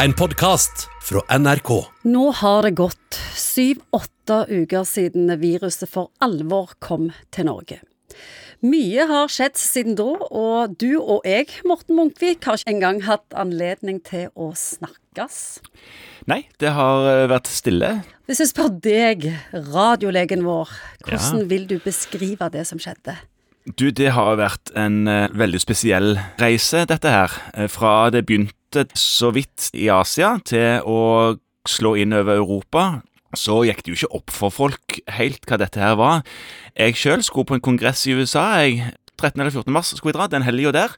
En podkast fra NRK. Nå har det gått syv-åtte uker siden viruset for alvor kom til Norge. Mye har skjedd siden da, og du og jeg, Morten Munkvik, har ikke engang hatt anledning til å snakkes. Nei, det har eh, vært stille. Hvis jeg spør deg, radiolegen vår, hvordan Ja. vil du beskrive det som skjedde? Du, det har vært en eh, veldig spesiell reise, dette her. Eh, fra det begynte så vidt i Asia til å slå inn over Europa, så gikk det jo ikke opp for folk helt hva dette her var. Jeg sjøl skulle på en kongress i USA. jeg 13. eller 14. mars skulle jeg dra, den helga der,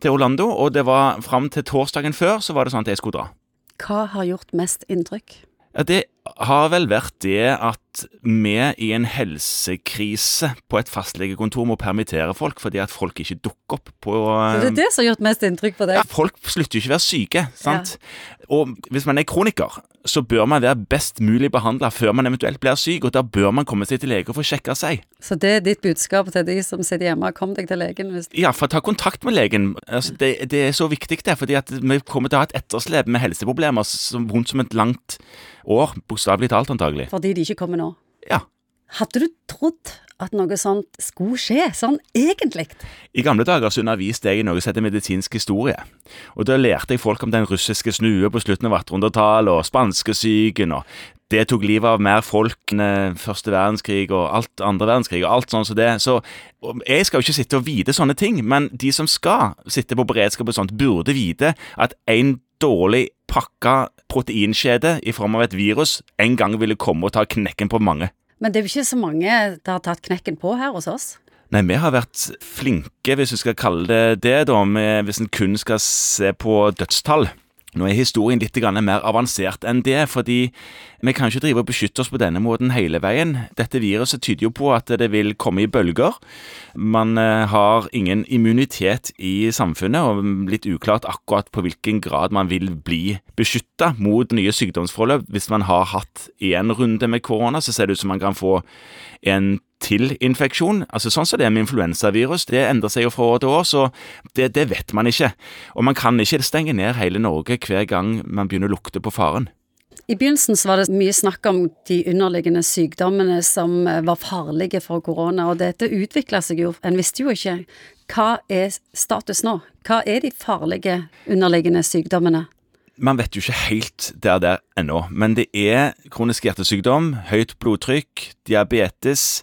til Orlando. Og det var fram til torsdagen før så var det sånn at jeg skulle dra. Hva har gjort mest inntrykk? Ja, Det har vel vært det at vi i en helsekrise på et fastlegekontor må permittere folk fordi at folk ikke dukker opp på Så det er det som har gjort mest inntrykk på deg? ja, Folk slutter jo ikke å være syke, sant? Og hvis man er kroniker, så bør man være best mulig behandla før man eventuelt blir syk, og da bør man komme seg til lege og få sjekka seg. Så det er ditt budskap til de som sitter hjemme, kom deg til legen hvis Iallfall ta kontakt med legen. Altså, det, det er så viktig, det, fordi at vi kommer til å ha et etterslep med helseproblemer som vondt som et langt år, bokstavelig talt antagelig. fordi de ikke kommer nå. Ja. Hadde du trodd at noe sånt skulle skje, sånn egentlig? I gamle dager så underviste jeg i noe som heter medisinsk historie. Og Da lærte jeg folk om den russiske snue på slutten av 1800-tallet, og spanskesyken, og det tok livet av mer folk enn eh, første verdenskrig og alt andre verdenskrig og alt sånn som det. Så jeg skal jo ikke sitte og vite sånne ting, men de som skal sitte på beredskap og sånt, burde vite at en dårlig pakka proteinkjede i form av et virus en gang ville komme og ta knekken på mange. Men det er jo ikke så mange det har tatt knekken på her hos oss. Nei, vi har vært flinke, hvis vi skal kalle det det, da, med, hvis en kun skal se på dødstall. Nå er historien litt mer avansert enn det, fordi vi kan ikke drive og beskytte oss på denne måten hele veien. Dette viruset tyder jo på at det vil komme i bølger. Man eh, har ingen immunitet i samfunnet, og litt uklart akkurat på hvilken grad man vil bli beskytta mot nye sykdomsforløp. Hvis man har hatt én runde med korona, så ser det ut som man kan få en til infeksjon. Altså Sånn som det er med influensavirus. Det endrer seg jo fra år til år, så det, det vet man ikke. Og man kan ikke stenge ned hele Norge hver gang man begynner å lukte på faren. I begynnelsen var det mye snakk om de underliggende sykdommene som eh, var farlige for korona, og dette utvikla seg jo. En visste jo ikke hva er status nå? Hva er de farlige underliggende sykdommene? Man vet jo ikke helt der det er ennå, men det er kronisk hjertesykdom, høyt blodtrykk, diabetes,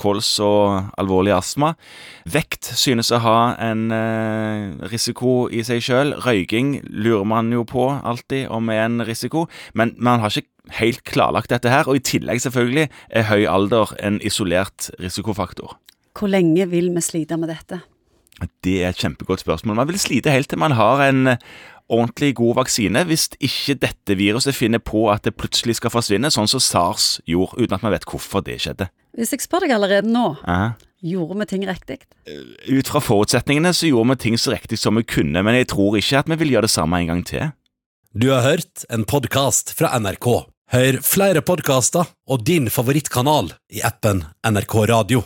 kols og alvorlig astma. Vekt synes å ha en eh, risiko i seg sjøl. Røyking lurer man jo på alltid om er en risiko, men man har ikke helt klarlagt dette her. Og i tillegg selvfølgelig er høy alder en isolert risikofaktor. Hvor lenge vil vi slite med dette? Det er et kjempegodt spørsmål. Man vil slite helt til man har en ordentlig god vaksine, hvis ikke dette viruset finner på at det plutselig skal forsvinne, sånn som SARS gjorde, uten at man vet hvorfor det skjedde. Hvis jeg spør deg allerede nå, Aha. gjorde vi ting riktig? Ut fra forutsetningene så gjorde vi ting så riktig som vi kunne, men jeg tror ikke at vi vil gjøre det samme en gang til. Du har hørt en podkast fra NRK. Hør flere podkaster og din favorittkanal i appen NRK Radio.